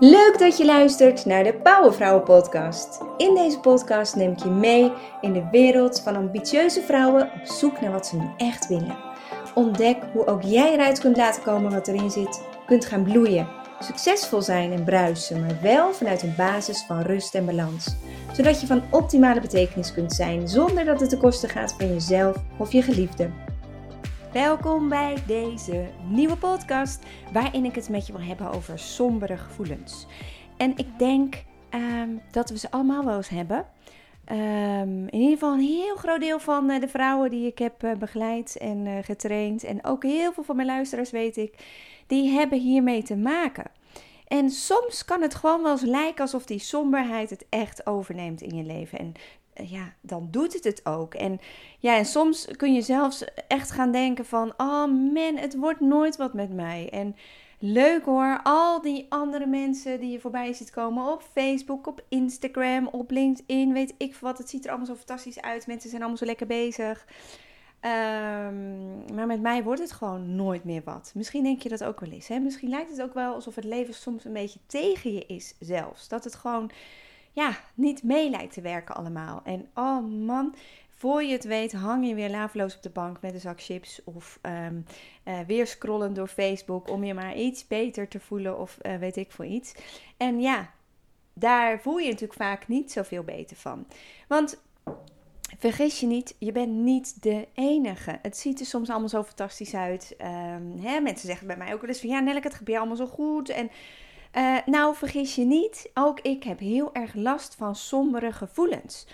Leuk dat je luistert naar de Powervrouwen podcast. In deze podcast neem ik je mee in de wereld van ambitieuze vrouwen op zoek naar wat ze nu echt willen. Ontdek hoe ook jij eruit kunt laten komen wat erin zit, kunt gaan bloeien, succesvol zijn en bruisen, maar wel vanuit een basis van rust en balans. Zodat je van optimale betekenis kunt zijn zonder dat het ten koste gaat van jezelf of je geliefde. Welkom bij deze nieuwe podcast, waarin ik het met je wil hebben over sombere gevoelens. En ik denk ehm, dat we ze allemaal wel eens hebben. Ehm, in ieder geval een heel groot deel van eh, de vrouwen die ik heb uh, begeleid en uh, getraind, en ook heel veel van mijn luisteraars weet ik, die hebben hiermee te maken. En soms kan het gewoon wel eens lijken alsof die somberheid het echt overneemt in je leven. En ja, dan doet het het ook. En ja, en soms kun je zelfs echt gaan denken van, oh man, het wordt nooit wat met mij. En leuk hoor, al die andere mensen die je voorbij ziet komen op Facebook, op Instagram, op LinkedIn, weet ik wat. Het ziet er allemaal zo fantastisch uit. Mensen zijn allemaal zo lekker bezig. Um, maar met mij wordt het gewoon nooit meer wat. Misschien denk je dat ook wel eens. Hè? Misschien lijkt het ook wel alsof het leven soms een beetje tegen je is zelfs. Dat het gewoon ja, niet mee lijkt te werken allemaal. En oh man, voor je het weet hang je weer laveloos op de bank met een zak chips of um, uh, weer scrollen door Facebook om je maar iets beter te voelen of uh, weet ik voor iets. En ja, daar voel je natuurlijk vaak niet zoveel beter van. Want vergis je niet, je bent niet de enige. Het ziet er soms allemaal zo fantastisch uit. Um, hè, mensen zeggen bij mij ook wel eens van ja, Nelleke, het gebeurt allemaal zo goed en... Uh, nou, vergis je niet, ook ik heb heel erg last van sombere gevoelens.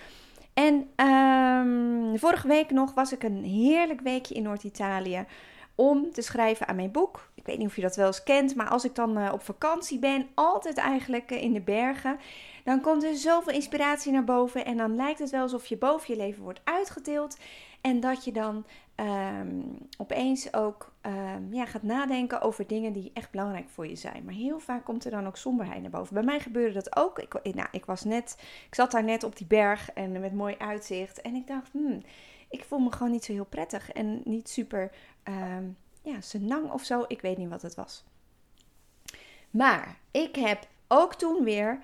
En um, vorige week nog was ik een heerlijk weekje in Noord-Italië om te schrijven aan mijn boek. Ik weet niet of je dat wel eens kent, maar als ik dan uh, op vakantie ben, altijd eigenlijk uh, in de bergen, dan komt er zoveel inspiratie naar boven en dan lijkt het wel alsof je boven je leven wordt uitgetild en dat je dan um, opeens ook um, ja, gaat nadenken over dingen die echt belangrijk voor je zijn. Maar heel vaak komt er dan ook somberheid naar boven. Bij mij gebeurde dat ook. Ik, nou, ik, was net, ik zat daar net op die berg en met mooi uitzicht. En ik dacht, hmm, ik voel me gewoon niet zo heel prettig. En niet super um, ja, senang of zo. Ik weet niet wat het was. Maar ik heb ook toen weer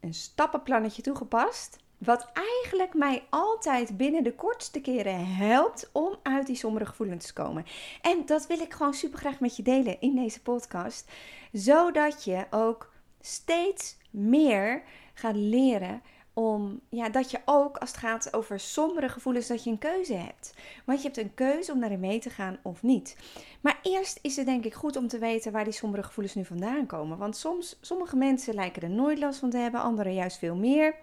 een stappenplannetje toegepast. Wat eigenlijk mij altijd binnen de kortste keren helpt om uit die sombere gevoelens te komen. En dat wil ik gewoon super graag met je delen in deze podcast. Zodat je ook steeds meer gaat leren om, ja, dat je ook als het gaat over sombere gevoelens, dat je een keuze hebt. Want je hebt een keuze om daarin mee te gaan of niet. Maar eerst is het denk ik goed om te weten waar die sombere gevoelens nu vandaan komen. Want soms, sommige mensen lijken er nooit last van te hebben, anderen juist veel meer.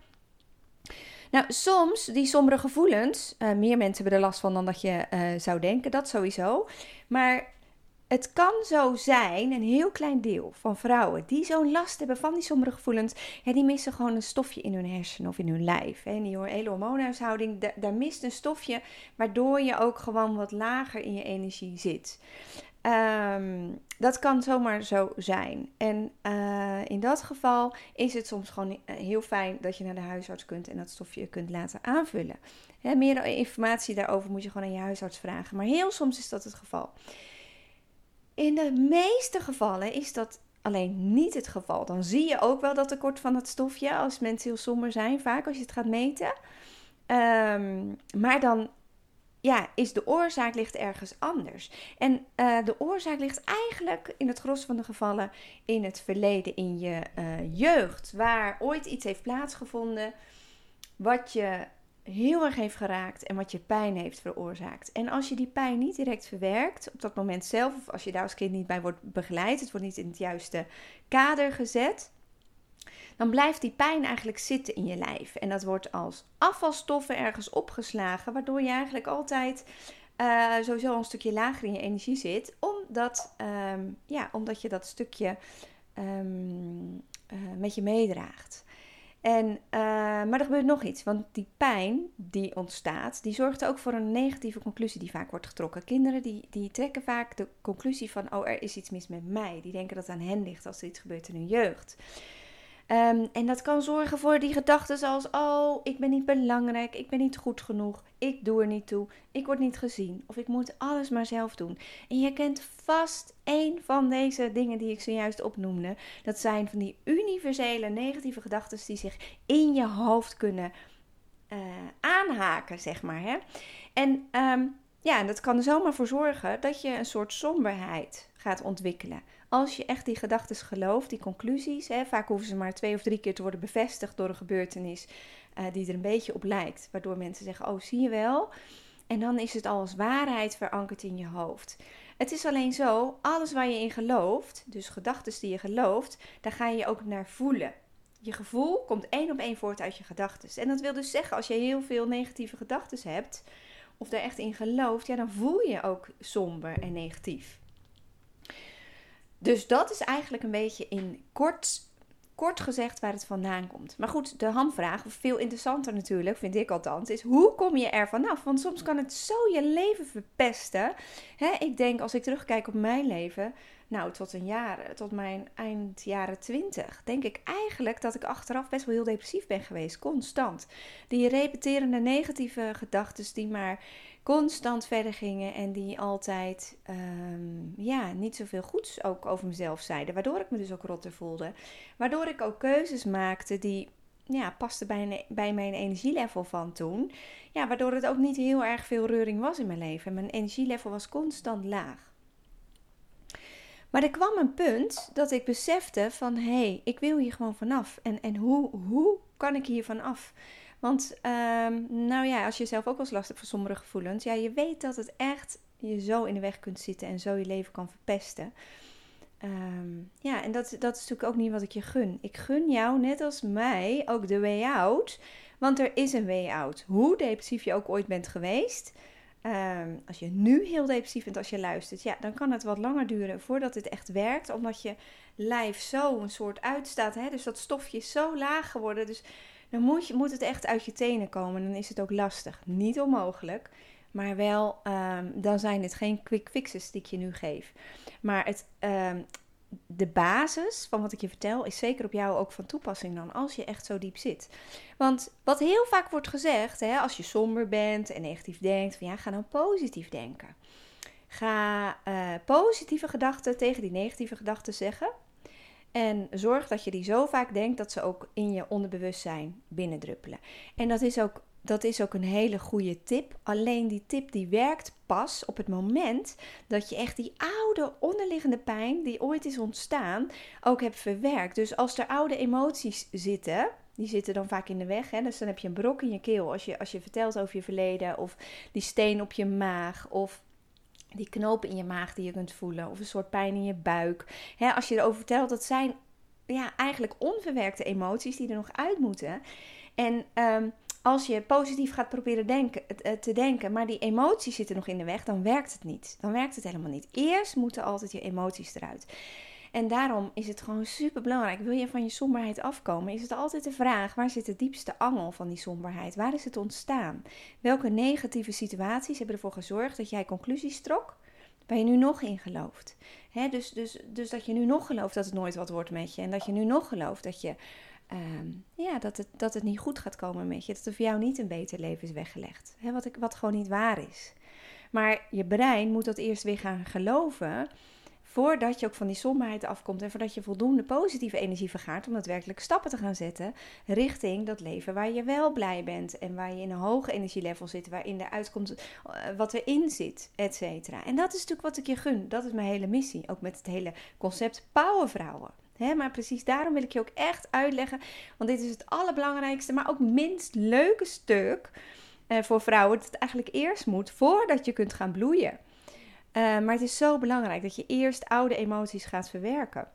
Nou, soms die sombere gevoelens, uh, meer mensen hebben er last van dan dat je uh, zou denken, dat sowieso. Maar het kan zo zijn, een heel klein deel van vrouwen die zo'n last hebben van die sombere gevoelens, ja, die missen gewoon een stofje in hun hersenen of in hun lijf. Hè. In die hele hormoonhuishouding, daar, daar mist een stofje waardoor je ook gewoon wat lager in je energie zit. Um, dat kan zomaar zo zijn. En uh, in dat geval is het soms gewoon eh, heel fijn dat je naar de huisarts kunt en dat stofje kunt laten aanvullen. Hè, meer informatie daarover moet je gewoon aan je huisarts vragen. Maar heel soms is dat het geval. In de meeste gevallen is dat alleen niet het geval. Dan zie je ook wel dat tekort van het stofje als mensen heel somber zijn, vaak als je het gaat meten. Um, maar dan ja, is de oorzaak ligt ergens anders. En uh, de oorzaak ligt eigenlijk in het gros van de gevallen in het verleden, in je uh, jeugd, waar ooit iets heeft plaatsgevonden wat je heel erg heeft geraakt en wat je pijn heeft veroorzaakt. En als je die pijn niet direct verwerkt op dat moment zelf, of als je daar als kind niet bij wordt begeleid, het wordt niet in het juiste kader gezet, dan blijft die pijn eigenlijk zitten in je lijf. En dat wordt als afvalstoffen ergens opgeslagen, waardoor je eigenlijk altijd uh, sowieso een stukje lager in je energie zit, omdat, um, ja, omdat je dat stukje um, uh, met je meedraagt. En, uh, maar er gebeurt nog iets, want die pijn die ontstaat, die zorgt ook voor een negatieve conclusie die vaak wordt getrokken. Kinderen die, die trekken vaak de conclusie van, oh er is iets mis met mij. Die denken dat het aan hen ligt als er iets gebeurt in hun jeugd. Ehm, en dat kan zorgen voor die gedachten zoals: oh, ik ben niet belangrijk, ik ben niet goed genoeg, ik doe er niet toe, ik word niet gezien of ik moet alles maar zelf doen. En je kent vast één van deze dingen die ik zojuist opnoemde. Dat zijn van die universele negatieve gedachten die zich in je hoofd kunnen uh, aanhaken, zeg maar. Hè? En um, ja, dat kan er zomaar voor zorgen dat je een soort somberheid gaat ontwikkelen. Als je echt die gedachten gelooft, die conclusies, hè, vaak hoeven ze maar twee of drie keer te worden bevestigd door een gebeurtenis uh, die er een beetje op lijkt. Waardoor mensen zeggen, oh zie je wel. En dan is het al als waarheid verankerd in je hoofd. Het is alleen zo, alles waar je in gelooft, dus gedachten die je gelooft, daar ga je ook naar voelen. Je gevoel komt één op één voort uit je gedachten. En dat wil dus zeggen, als je heel veel negatieve gedachten hebt, of daar echt in gelooft, ja, dan voel je ook somber en negatief. Dus dat is eigenlijk een beetje in kort, kort gezegd waar het vandaan komt. Maar goed, de hamvraag, veel interessanter natuurlijk, vind ik althans, is hoe kom je er vanaf? Want soms kan het zo je leven verpesten. ik denk, als ik terugkijk op mijn leven, nou, tot een jaar, tot mijn eind jaren twintig, denk ik eigenlijk dat ik achteraf best wel heel depressief ben geweest, constant. Die repeterende negatieve gedachten die maar constant verder gingen en die altijd um, ja, niet zoveel goeds ook over mezelf zeiden, waardoor ik me dus ook rotter voelde. Waardoor ik ook keuzes maakte die ja, paste bij, bij mijn energielevel van toen. Ja, waardoor het ook niet heel erg veel reuring was in mijn leven. Mijn energielevel was constant laag. Maar er kwam een punt dat ik besefte van... hé, hey, ik wil hier gewoon vanaf. En, en hoe, hoe kan ik hier vanaf? Want, um, nou ja, als je zelf ook wel eens last hebt van sombere gevoelens... ja, je weet dat het echt je zo in de weg kunt zitten... en zo je leven kan verpesten. Um, ja, en dat, dat is natuurlijk ook niet wat ik je gun. Ik gun jou, net als mij, ook de way out. Want er is een way out. Hoe depressief je ook ooit bent geweest... Um, als je nu heel depressief bent als je luistert, ja, dan kan het wat langer duren voordat het echt werkt. Omdat je lijf zo een soort uitstaat. Hè? Dus dat stofje is zo laag geworden. Dus dan moet, moet het echt uit je tenen komen. Dan is het ook lastig. Niet onmogelijk. Maar wel, um, dan zijn het geen quick fixes die ik je nu geef. Maar het, um, de basis van wat ik je vertel is zeker op jou ook van toepassing dan als je echt zo diep zit. Want wat heel vaak wordt gezegd, hè, als je somber bent en negatief denkt, van ja, ga dan positief denken. Ga uh, positieve gedachten tegen die negatieve gedachten zeggen. En zorg dat je die zo vaak denkt dat ze ook in je onderbewustzijn binnendruppelen. En dat is ook dat is ook een hele goede tip. Alleen die tip die werkt pas op het moment dat je echt die oude onderliggende pijn die ooit is ontstaan ook hebt verwerkt. Dus als er oude emoties zitten, die zitten dan vaak in de weg. Hè? Dus dan heb je een brok in je keel als je, als je vertelt over je verleden. Of die steen op je maag. Of die knoop in je maag die je kunt voelen. Of een soort pijn in je buik. Als je erover vertelt, dat zijn ja, eigenlijk onverwerkte emoties die er nog uit moeten. En um, als je positief gaat proberen denken, eh, te denken, maar die emoties zitten nog in de weg, dan werkt het niet. Dan werkt het helemaal niet. Eerst moeten altijd je emoties eruit. En daarom is het gewoon super belangrijk. Wil je van je somberheid afkomen, is het altijd de vraag: waar zit de diepste angel van die somberheid? Waar is het ontstaan? Welke negatieve situaties hebben ervoor gezorgd dat jij conclusies trok waar je nu nog in gelooft? dus, dus, dus dat je nu nog gelooft dat het nooit wat wordt met je. En dat je nu nog gelooft dat je Ehm, ja, dat, het, dat het niet goed gaat komen met je. Dat er voor jou niet een beter leven is weggelegd. Wat, ik, wat gewoon niet waar is. Maar je brein moet dat eerst weer gaan geloven. Voordat je ook van die somberheid afkomt. En voordat je voldoende positieve energie vergaart. Om daadwerkelijk stappen te gaan zetten. Richting dat leven waar je wel blij bent. En waar je in een hoge energielevel zit. Waarin er uitkomt uh, wat erin zit. Et cetera. En dat is natuurlijk wat ik je gun. Dat is mijn hele missie. Ook met het hele concept powervrouwen maar precies daarom wil ik je ook echt uitleggen. Want dit is het allerbelangrijkste, maar ook minst leuke stuk uh, voor vrouwen. Dat het eigenlijk eerst moet voordat je kunt gaan bloeien. Uh, maar het is zo belangrijk dat je eerst oude emoties gaat verwerken.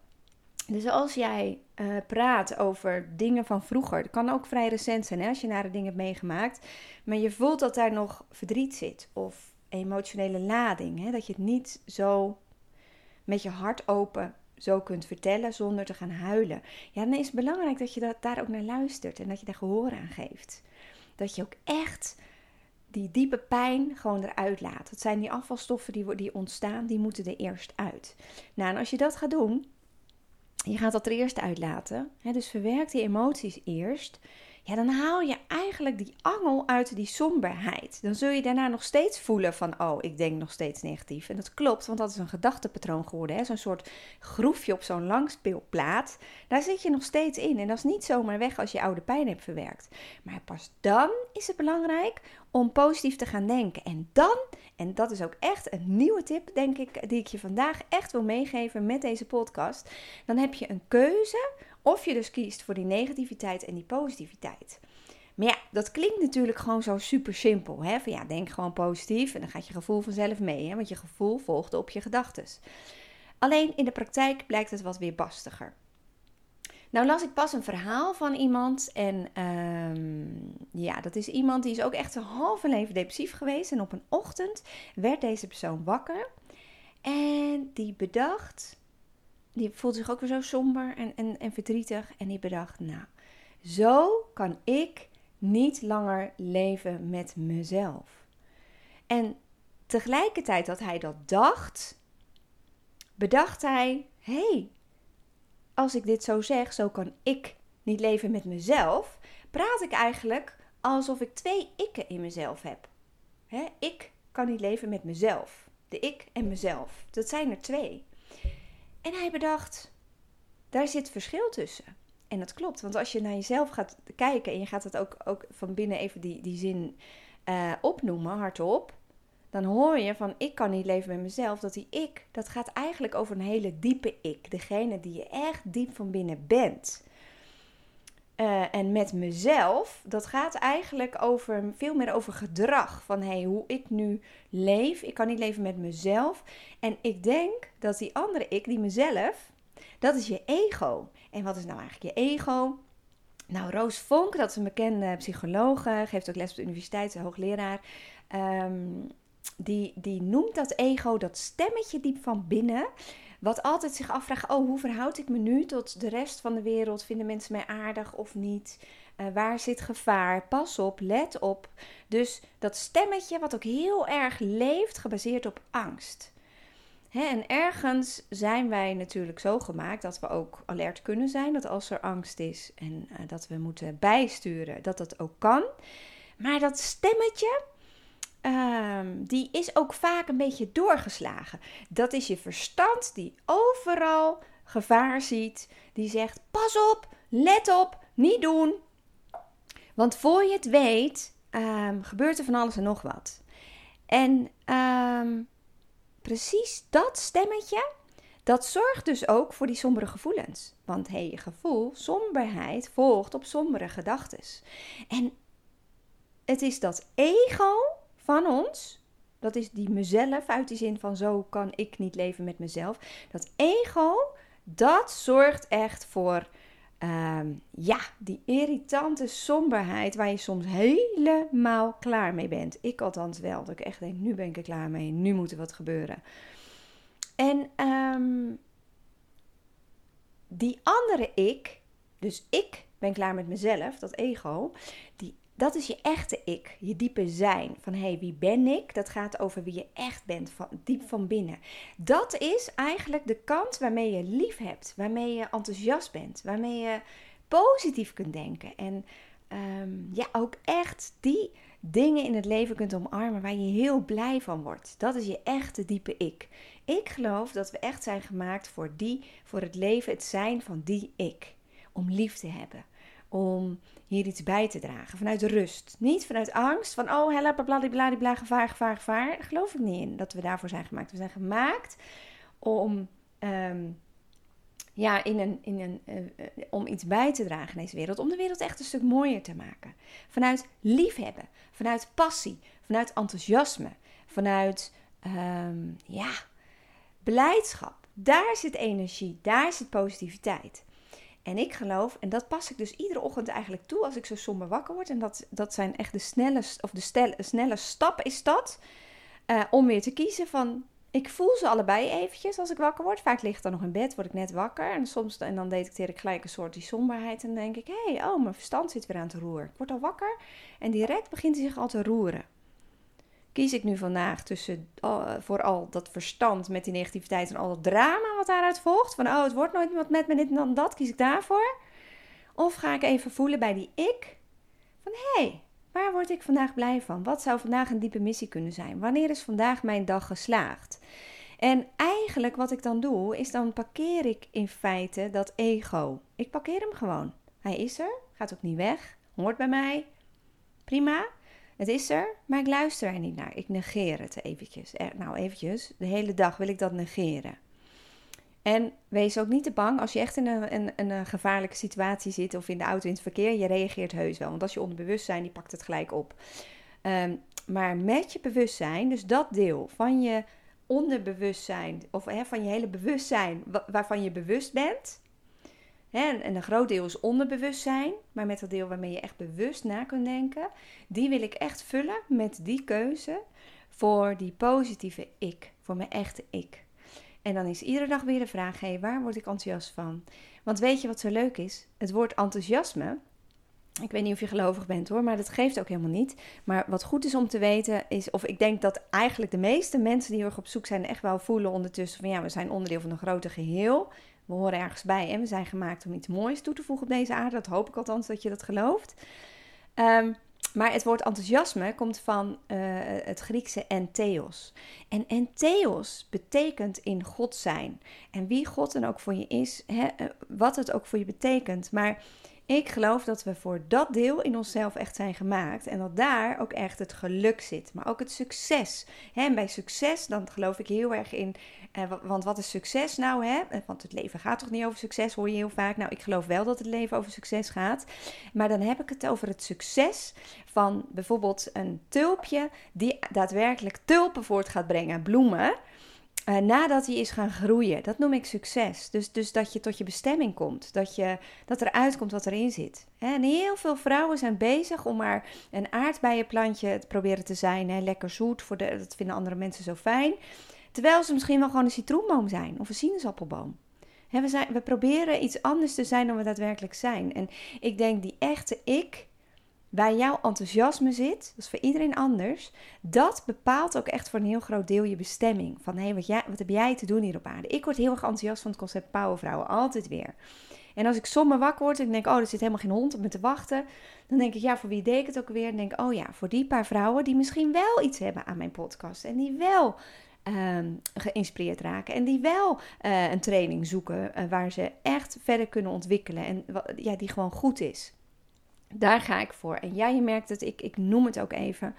Dus als jij uh, praat over dingen van vroeger, dat kan ook vrij recent zijn hè, als je nare dingen hebt meegemaakt, maar je voelt dat daar nog verdriet zit of emotionele lading, hè, dat je het niet zo met je hart open zo kunt vertellen zonder te gaan huilen. Ja, dan is het belangrijk dat je daar ook naar luistert en dat je daar gehoor aan geeft. Dat je ook echt die diepe pijn gewoon eruit laat. Dat zijn die afvalstoffen die, die ontstaan, die moeten er eerst uit. Nou, en als je dat gaat doen, je gaat dat er eerst uitlaten. Hè, dus verwerk die emoties eerst ja, dan haal je eigenlijk die angel uit die somberheid. Dan zul je daarna nog steeds voelen van, oh, ik denk nog steeds negatief. En dat klopt, want dat is een gedachtepatroon geworden. Zo'n soort groefje op zo'n langspeelplaat. Daar zit je nog steeds in. En dat is niet zomaar weg als je oude pijn hebt verwerkt. Maar pas dan is het belangrijk om positief te gaan denken. En dan, en dat is ook echt een nieuwe tip, denk ik, die ik je vandaag echt wil meegeven met deze podcast. Dan heb je een keuze of je dus kiest voor die negativiteit en die positiviteit. Maar ja, dat klinkt natuurlijk gewoon zo super simpel. Hè? Van ja, denk gewoon positief en dan gaat je gevoel vanzelf mee. Hè? Want je gevoel volgt op je gedachten. Alleen in de praktijk blijkt het wat weer bastiger. Nou las ik pas een verhaal van iemand en ehm, ja, dat is iemand die is ook echt zijn halve leven depressief geweest. En op een ochtend werd deze persoon wakker en die bedacht, die voelde zich ook weer zo somber en, en, en verdrietig. En die bedacht, nou, zo kan ik niet langer leven met mezelf. En tegelijkertijd dat hij dat dacht, bedacht hij: hé, hey, als ik dit zo zeg, zo kan ik niet leven met mezelf, praat ik eigenlijk alsof ik twee ikken in mezelf heb. ik kan niet leven met mezelf. De ik en mezelf. Dat zijn er twee. En hij bedacht, daar zit verschil tussen. En dat klopt, want als je naar jezelf gaat kijken en je gaat het ook, ook van binnen even die, die zin uh, opnoemen, hardop, dan hoor je van ik kan niet leven met mezelf, dat die ik, dat gaat eigenlijk over een hele diepe ik. Degene die je echt diep van binnen bent. Uh, en met mezelf, dat gaat eigenlijk over veel meer over gedrag. Van hey, hoe ik nu leef. Ik kan niet leven met mezelf. En ik denk dat die andere ik, die mezelf, dat is je ego. En wat is nou eigenlijk je ego? Nou, Roos Vonk, dat is een bekende psycholoog, geeft ook les op de universiteit, hoogleraar. Um, die, die noemt dat ego, dat stemmetje diep van binnen. Wat altijd zich afvraagt: oh, hoe verhoud ik me nu tot de rest van de wereld? Vinden mensen mij aardig of niet? Uh, waar zit gevaar? Pas op, let op. Dus dat stemmetje, wat ook heel erg leeft, gebaseerd op angst. En ergens zijn wij natuurlijk zo gemaakt dat we ook alert kunnen zijn. Dat als er angst is en uh, dat we moeten bijsturen, dat dat ook kan. Maar dat stemmetje, Um, die is ook vaak een beetje doorgeslagen. Dat is je verstand die overal gevaar ziet. Die zegt: pas op, let op, niet doen. Want voor je het weet, um, gebeurt er van alles en nog wat. En um, precies dat stemmetje, dat zorgt dus ook voor die sombere gevoelens. Want hé, hey, je gevoel, somberheid, volgt op sombere gedachten. En het is dat ego van ons, dat is die mezelf uit die zin van zo kan ik niet leven met mezelf. Dat ego, dat zorgt echt voor ehm, ja, die irritante somberheid waar je soms helemaal klaar mee bent. Ik althans wel, dat ik echt denk, nu ben ik er klaar mee, nu moet er wat gebeuren. En um, die andere ik, dus ik ben klaar met mezelf, dat ego, die dat is je echte ik, je diepe zijn. Van hé, hey, wie ben ik? Dat gaat over wie je echt bent, van, diep van binnen. Dat is eigenlijk de kant waarmee je lief hebt, waarmee je enthousiast bent, waarmee je positief kunt denken. En um, ja, ook echt die dingen in het leven kunt omarmen waar je heel blij van wordt. Dat is je echte diepe ik. Ik geloof dat we echt zijn gemaakt voor die, voor het leven, het zijn van die ik. Om lief te hebben om hier iets bij te dragen. Vanuit rust. Niet vanuit angst. Van oh, help, bla, gevaar, gevaar, gevaar. Daar geloof ik niet in dat we daarvoor zijn gemaakt. We zijn gemaakt om, ehm, ja, in een, in een, uh, om iets bij te dragen in deze wereld. Om de wereld echt een stuk mooier te maken. Vanuit liefhebben. Vanuit passie. Vanuit enthousiasme. Vanuit, um, ja, beleidschap. Daar zit energie. Daar zit positiviteit. En ik geloof, en dat pas ik dus iedere ochtend eigenlijk toe als ik zo somber wakker word. En dat, dat zijn echt de snelle, of de snelle stap is dat. Uh, om weer te kiezen van, ik voel ze allebei eventjes als ik wakker word. Vaak ligt dan nog in bed, word ik net wakker. En soms en dan detecteer ik gelijk een soort die somberheid. En denk ik, hé, hey, oh, mijn verstand zit weer aan te roeren. Ik word al wakker en direct begint hij zich al te roeren. Kies ik nu vandaag tussen uh, vooral dat verstand met die negativiteit en al dat drama wat daaruit volgt? Van oh, het wordt nooit wat met me dit en dan dat, kies ik daarvoor? Of ga ik even voelen bij die ik? Van hé, hey, waar word ik vandaag blij van? Wat zou vandaag een diepe missie kunnen zijn? Wanneer is vandaag mijn dag geslaagd? En eigenlijk wat ik dan doe, is dan parkeer ik in feite dat ego. Ik parkeer hem gewoon. Hij is er, gaat ook niet weg, hoort bij mij. Prima, het is er, maar ik luister er niet naar. Ik negeer het eventjes. Nou, eventjes, de hele dag wil ik dat negeren. En wees ook niet te bang als je echt in een, een, een, gevaarlijke situatie zit of in de auto in het verkeer. Je reageert heus wel, want als je onderbewustzijn, die pakt het gelijk op. Um, maar met je bewustzijn, dus dat deel van je onderbewustzijn, of van je hele bewustzijn, waarvan je bewust bent. En een groot deel is onderbewustzijn, maar met dat deel waarmee je echt bewust na kunt denken, die wil ik echt vullen met die keuze voor die positieve ik, voor mijn echte ik. En dan is iedere dag weer de vraag: waar word ik enthousiast van? Want weet je wat zo leuk is? Het woord enthousiasme. Ik weet niet of je gelovig bent hoor, maar dat geeft ook helemaal niet. Maar wat goed is om te weten is, of ik denk dat eigenlijk de meeste mensen die erg op zoek zijn, echt wel voelen ondertussen van ja, we zijn onderdeel van een groter geheel. We horen ergens bij en we zijn gemaakt om iets moois toe te voegen op deze aarde. Dat hoop ik althans dat je dat gelooft. Um, maar het woord enthousiasme komt van uh, het Griekse entheos. En entheos betekent in God zijn. En wie God dan ook voor je is, eh, wat het ook voor je betekent. Maar ik geloof dat we voor dat deel in onszelf echt zijn gemaakt. En dat daar ook echt het geluk zit. Maar ook het succes. En bij succes, dan geloof ik heel erg in. Eh, want wat is succes nou? Hè? Eh, want het leven gaat toch niet over succes, hoor je heel vaak. Nou, ik geloof wel dat het leven over succes gaat. Maar dan heb ik het over het succes van bijvoorbeeld een tulpje die daadwerkelijk tulpen voort gaat brengen, bloemen. Uh, nadat hij is gaan groeien. Dat noem ik succes. Dus, dus dat je tot je bestemming komt. Dat, je, dat er uitkomt wat erin zit. En heel veel vrouwen zijn bezig om maar een aardbeienplantje te proberen te zijn. Hè? Lekker zoet, voor de, dat vinden andere mensen zo fijn. Terwijl ze misschien wel gewoon een citroenboom zijn of een sinaasappelboom. we, zijn, we proberen iets anders te zijn dan we daadwerkelijk zijn. En ik denk die echte ik waar jouw enthousiasme zit, dat is voor iedereen anders, dat bepaalt ook echt voor een heel groot deel je bestemming. Van hé, hey, wat, heb jij te doen hier op aarde? Ik word heel erg enthousiast van het concept powervrouwen, altijd weer. En als ik zomaar wakker word en denk, oh, er zit helemaal geen hond op me te wachten, dan denk ik, ja, voor wie deed ik het ook weer? Dan denk oh ja, voor die paar vrouwen die misschien wel iets hebben aan mijn podcast en die wel ehm, geïnspireerd raken en die wel uh, een training zoeken uh, waar ze echt verder kunnen ontwikkelen en ja, die gewoon goed is. Daar ga ik voor. En ja, je merkt het, ik, ik noem het ook even.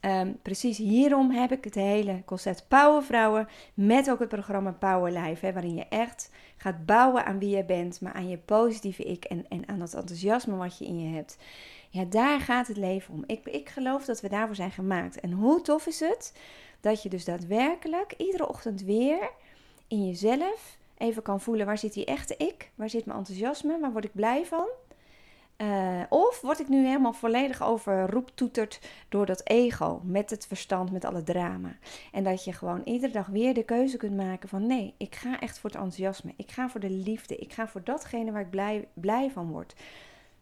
Um, precies hierom heb ik het hele concept Powervrouwen met ook het programma Power Life, hè, waarin je echt gaat bouwen aan wie je bent, maar aan je positieve ik en, en aan dat enthousiasme wat je in je hebt. Ja, daar gaat het leven om. Ik, ik geloof dat we daarvoor zijn gemaakt. En hoe tof is het dat je dus daadwerkelijk iedere ochtend weer in jezelf even kan voelen waar zit die echte ik, waar zit mijn enthousiasme, waar word ik blij van. Uh, of word ik nu helemaal volledig overroeptoeterd door dat ego, met het verstand, met alle drama. En dat je gewoon iedere dag weer de keuze kunt maken van nee, ik ga echt voor het enthousiasme. Ik ga voor de liefde. Ik ga voor datgene waar ik blij, blij van word.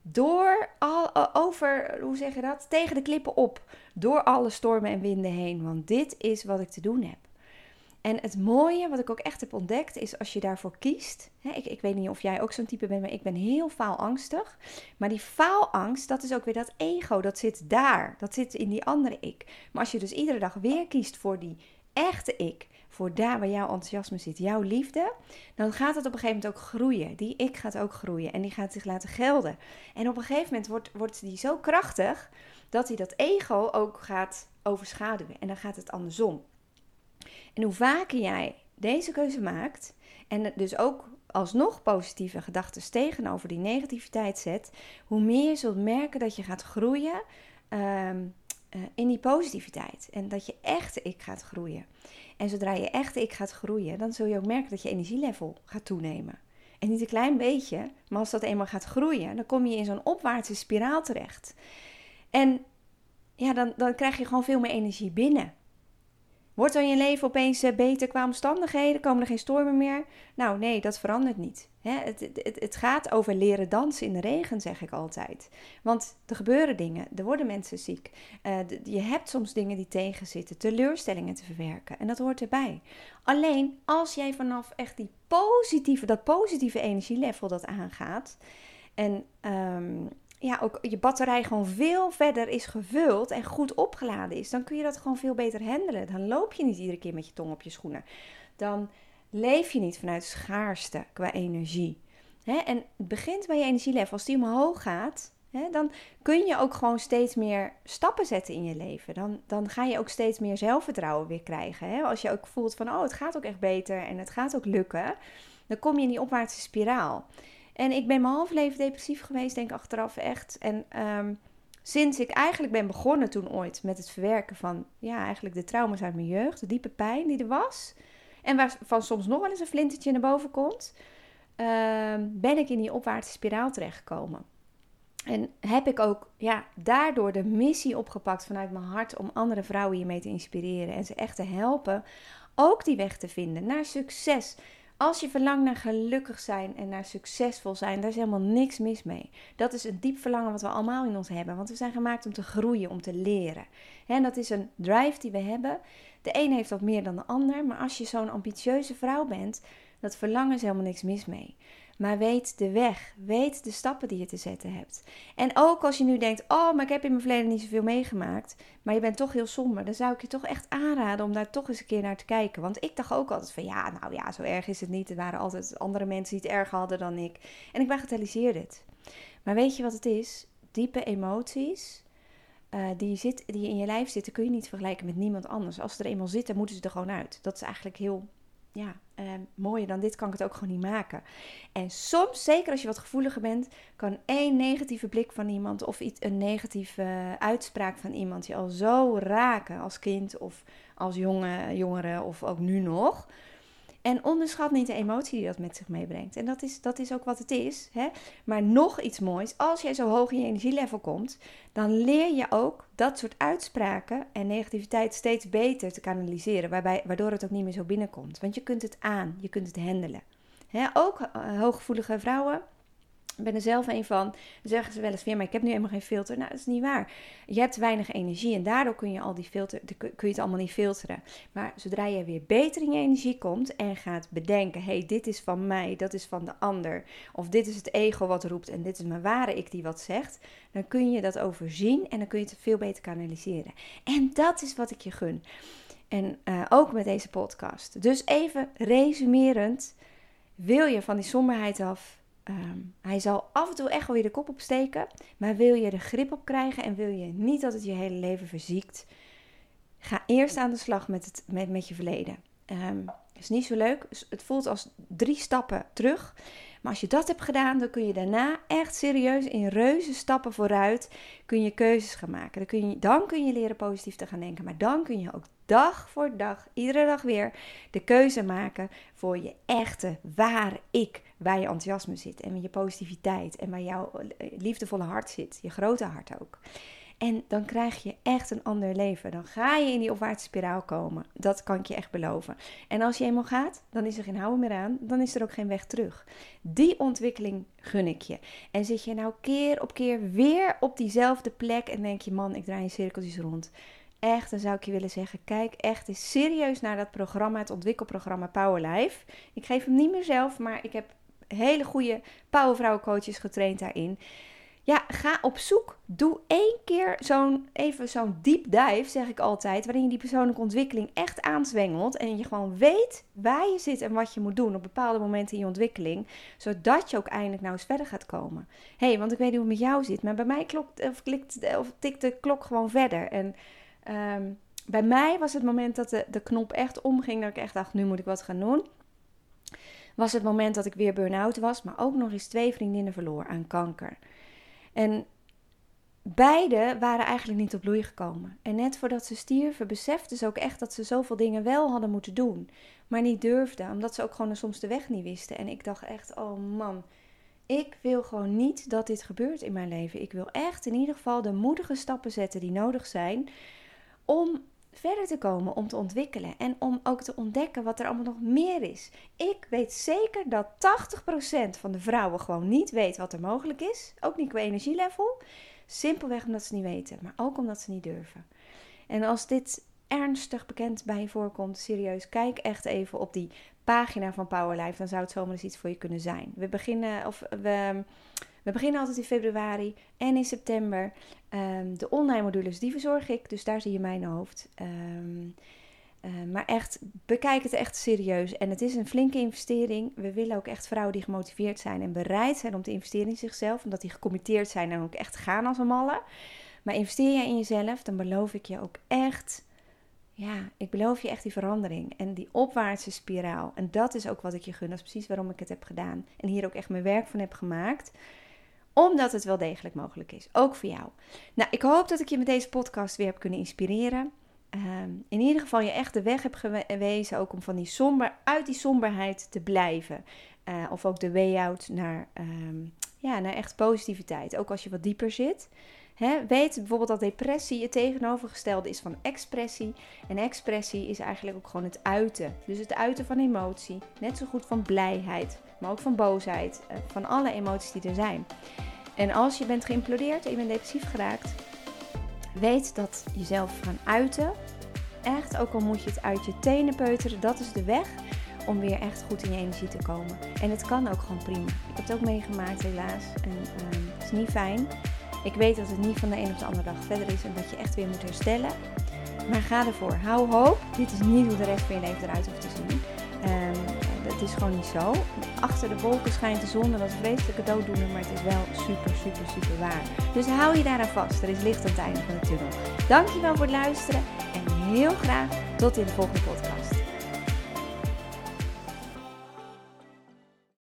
Door al, over, hoe zeg je dat? Tegen de klippen op. Door alle stormen en winden heen. Want dit is wat ik te doen heb. En het mooie, wat ik ook echt heb ontdekt, is als je daarvoor kiest. Hè, ik, ik weet niet of jij ook zo'n type bent, maar ik ben heel faalangstig. Maar die faalangst, dat is ook weer dat ego, dat zit daar. Dat zit in die andere ik. Maar als je dus iedere dag weer kiest voor die echte ik, voor daar waar jouw enthousiasme zit, jouw liefde, dan gaat het op een gegeven moment ook groeien. Die ik gaat ook groeien en die gaat zich laten gelden. En op een gegeven moment wordt, wordt die zo krachtig dat hij dat ego ook gaat overschaduwen. En dan gaat het andersom. En hoe vaker jij deze keuze maakt en dus ook alsnog positieve gedachten tegenover die negativiteit zet, hoe meer je zult merken dat je gaat groeien ehm, eh, in die positiviteit. En dat je echte ik gaat groeien. En zodra je echte ik gaat groeien, dan zul je ook merken dat je energielevel gaat toenemen. En niet een klein beetje, maar als dat eenmaal gaat groeien, dan kom je in zo'n opwaartse spiraal terecht. En ja, dan, dan krijg je gewoon veel meer energie binnen. Wordt dan je leven opeens eh, beter qua omstandigheden? Komen er geen stormen meer? Nou, nee, dat verandert niet. Het, het, het, gaat over leren dansen in de regen, zeg ik altijd. Want er gebeuren dingen, er worden mensen ziek. Uh, je hebt soms dingen die tegenzitten, teleurstellingen te verwerken. En dat hoort erbij. Alleen als jij vanaf echt die positieve, dat positieve energielevel dat aangaat. En um, ja, ook je batterij gewoon veel verder is gevuld en goed opgeladen is, dan kun je dat gewoon veel beter handelen. Dan loop je niet iedere keer met je tong op je schoenen. Dan leef je niet vanuit schaarste qua energie. En het begint bij je energielevel. Als die omhoog gaat, dan kun je ook gewoon steeds meer stappen zetten in je leven. Dan, dan ga je ook steeds meer zelfvertrouwen weer krijgen. Als je ook voelt van, oh, het gaat ook echt beter en het gaat ook lukken, dan kom je in die opwaartse spiraal. En ik ben mijn half leven depressief geweest, denk ik achteraf echt. En ehm, sinds ik eigenlijk ben begonnen toen ooit met het verwerken van, ja, eigenlijk de trauma's uit mijn jeugd, de diepe pijn die er was. En waarvan soms nog wel eens een flintertje naar boven komt, ehm, ben ik in die opwaartse spiraal terechtgekomen. En heb ik ook ja, daardoor de missie opgepakt vanuit mijn hart om andere vrouwen hiermee te inspireren en ze echt te helpen ook die weg te vinden naar succes, als je verlangt naar gelukkig zijn en naar succesvol zijn, daar is helemaal niks mis mee. Dat is een diep verlangen wat we allemaal in ons hebben. Want we zijn gemaakt om te groeien, om te leren. En dat is een drive die we hebben. De een heeft wat meer dan de ander. Maar als je zo'n ambitieuze vrouw bent, dat verlangen is helemaal niks mis mee. Maar weet de weg. Weet de stappen die je te zetten hebt. En ook als je nu denkt: Oh, maar ik heb in mijn verleden niet zoveel meegemaakt. Maar je bent toch heel somber. Dan zou ik je toch echt aanraden om daar toch eens een keer naar te kijken. Want ik dacht ook altijd: van ja, nou ja, zo erg is het niet. Er waren altijd andere mensen die het erger hadden dan ik. En ik bagatelliseerde het. Maar weet je wat het is? Diepe emoties. Uh, die, zit, die in je lijf zitten, kun je niet vergelijken met niemand anders. Als ze er eenmaal zitten, moeten ze er gewoon uit. Dat is eigenlijk heel ja, uh, mooier dan dit kan ik het ook gewoon niet maken. En soms, zeker als je wat gevoeliger bent, kan één negatieve blik van iemand of iets, een negatieve uitspraak van iemand je al zo raken als kind of als jonge, jongere of ook nu nog. En onderschat niet de emotie die dat met zich meebrengt. En dat is, dat is ook wat het is. Hè? Maar nog iets moois, als jij zo hoog in je energielevel komt, dan leer je ook dat soort uitspraken en negativiteit steeds beter te kanaliseren. Waarbij, waardoor het ook niet meer zo binnenkomt. Want je kunt het aan, je kunt het handelen. Hè? Ook uh, hooggevoelige vrouwen ik ben er zelf een van. Dan zeggen ze wel eens weer, maar ik heb nu helemaal geen filter. Nou, dat is niet waar. Je hebt weinig energie en daardoor kun je al die filter, kun je het allemaal niet filteren. Maar zodra je weer beter in je energie komt en gaat bedenken, hey, dit is van mij, dat is van de ander. Of dit is het ego wat roept en dit is mijn ware ik die wat zegt. Dan kun je dat overzien en dan kun je het veel beter kanaliseren. En dat is wat ik je gun. En uh, ook met deze podcast. Dus even resumerend. Wil je van die somberheid af? Ehm, hij zal af en toe echt wel weer de kop opsteken. Maar wil je er grip op krijgen en wil je niet dat het je hele leven verziekt, ga eerst aan de slag met, het, met, met je verleden. Um, is niet zo leuk. Het voelt als drie stappen terug. Maar als je dat hebt gedaan, dan kun je daarna echt serieus in reuze stappen vooruit kun je keuzes gaan maken. Dan kun je, dan kun je leren positief te gaan denken. Maar dan kun je ook dag voor dag, iedere dag weer, de keuze maken voor je echte, ware ik. Waar je enthousiasme zit en je positiviteit en waar jouw eh, liefdevolle hart zit. Je grote hart ook. En dan krijg je echt een ander leven. Dan ga je in die opwaartse spiraal komen. Dat kan ik je echt beloven. En als je eenmaal gaat, dan is er geen houden meer aan. Dan is er ook geen weg terug. Die ontwikkeling gun ik je. En zit je nou keer op keer weer op diezelfde plek en denk je, man, ik draai in cirkeltjes rond. Echt, dan zou ik je willen zeggen, kijk echt eens serieus naar dat programma, het ontwikkelprogramma Power Life. Ik geef hem niet meer zelf, maar ik heb hele goede powervrouwencoaches getraind daarin. Ja, ga op zoek. Doe één keer zo'n even zo'n deep dive, zeg ik altijd, waarin je die persoonlijke ontwikkeling echt aanzwengelt en je gewoon weet waar je zit en wat je moet doen op bepaalde momenten in je ontwikkeling, zodat je ook eindelijk nou eens verder gaat komen. Hé, hey, want ik weet niet hoe het met jou zit, maar bij mij klopt of, klikt, of tikt de klok gewoon verder. En ehm, bij mij was het moment dat de, de knop echt omging, dat ik echt dacht, nu moet ik wat gaan doen was het moment dat ik weer burn-out was, maar ook nog eens twee vriendinnen verloor aan kanker. En beide waren eigenlijk niet op bloei gekomen. En net voordat ze stierven, beseften ze ook echt dat ze zoveel dingen wel hadden moeten doen, maar niet durfden, omdat ze ook gewoon soms de weg niet wisten. En ik dacht echt, oh man, ik wil gewoon niet dat dit gebeurt in mijn leven. Ik wil echt in ieder geval de moedige stappen zetten die nodig zijn om verder te komen, om te ontwikkelen en om ook te ontdekken wat er allemaal nog meer is. Ik weet zeker dat 80% van de vrouwen gewoon niet weet wat er mogelijk is, ook niet qua energielevel. Simpelweg omdat ze niet weten, maar ook omdat ze niet durven. En als dit ernstig bekend bij je voorkomt, serieus, kijk echt even op die pagina van Powerlife. Dan zou het zomaar eens iets voor je kunnen zijn. We beginnen, of we, we beginnen altijd in februari en in september. Ehm, de online modules, die verzorg ik. Dus daar zie je mijn hoofd. Um, maar echt, bekijk het echt serieus. En het is een flinke investering. We willen ook echt vrouwen die gemotiveerd zijn en bereid zijn om te investeren in zichzelf. Omdat die gecommitteerd zijn en ook echt gaan als een malle. Maar investeer jij in jezelf, dan beloof ik je ook echt ja, ik beloof je echt die verandering en die opwaartse spiraal. En dat is ook wat ik je gun. Dat is precies waarom ik het heb gedaan. En hier ook echt mijn werk van heb gemaakt. Omdat het wel degelijk mogelijk is. Ook voor jou. Nou, ik hoop dat ik je met deze podcast weer heb kunnen inspireren. Ehm, in ieder geval je echt de weg heb gewezen ook om van die somber, uit die somberheid te blijven. Uh, of ook de way out naar, um, ja, naar echt positiviteit. Ook als je wat dieper zit weet bijvoorbeeld dat depressie het tegenovergestelde is van expressie. En expressie is eigenlijk ook gewoon het uiten. Dus het uiten van emotie. Net zo goed van blijheid, maar ook van boosheid. Eh, van alle emoties die er zijn. En als je bent geïmplodeerd en je bent depressief geraakt, weet dat jezelf gaan uiten. Echt, ook al moet je het uit je tenen peuteren, dat is de weg om weer echt goed in je energie te komen. En het kan ook gewoon prima. Ik heb het ook meegemaakt helaas. En uh, het is niet fijn. Ik weet dat het niet van de een op de andere dag verder is en dat je echt weer moet herstellen. Maar ga ervoor. Hou hoop. Dit is niet hoe de rest van je leven eruit hoeft te zien. Um, dat is gewoon niet zo. Achter de wolken schijnt de zon dat is vreselijke dooddoener, maar het is wel super, super, super waar. Dus hou je daaraan vast. Er is licht aan het einde van de tunnel. Dankjewel voor het luisteren en heel graag tot in de volgende podcast.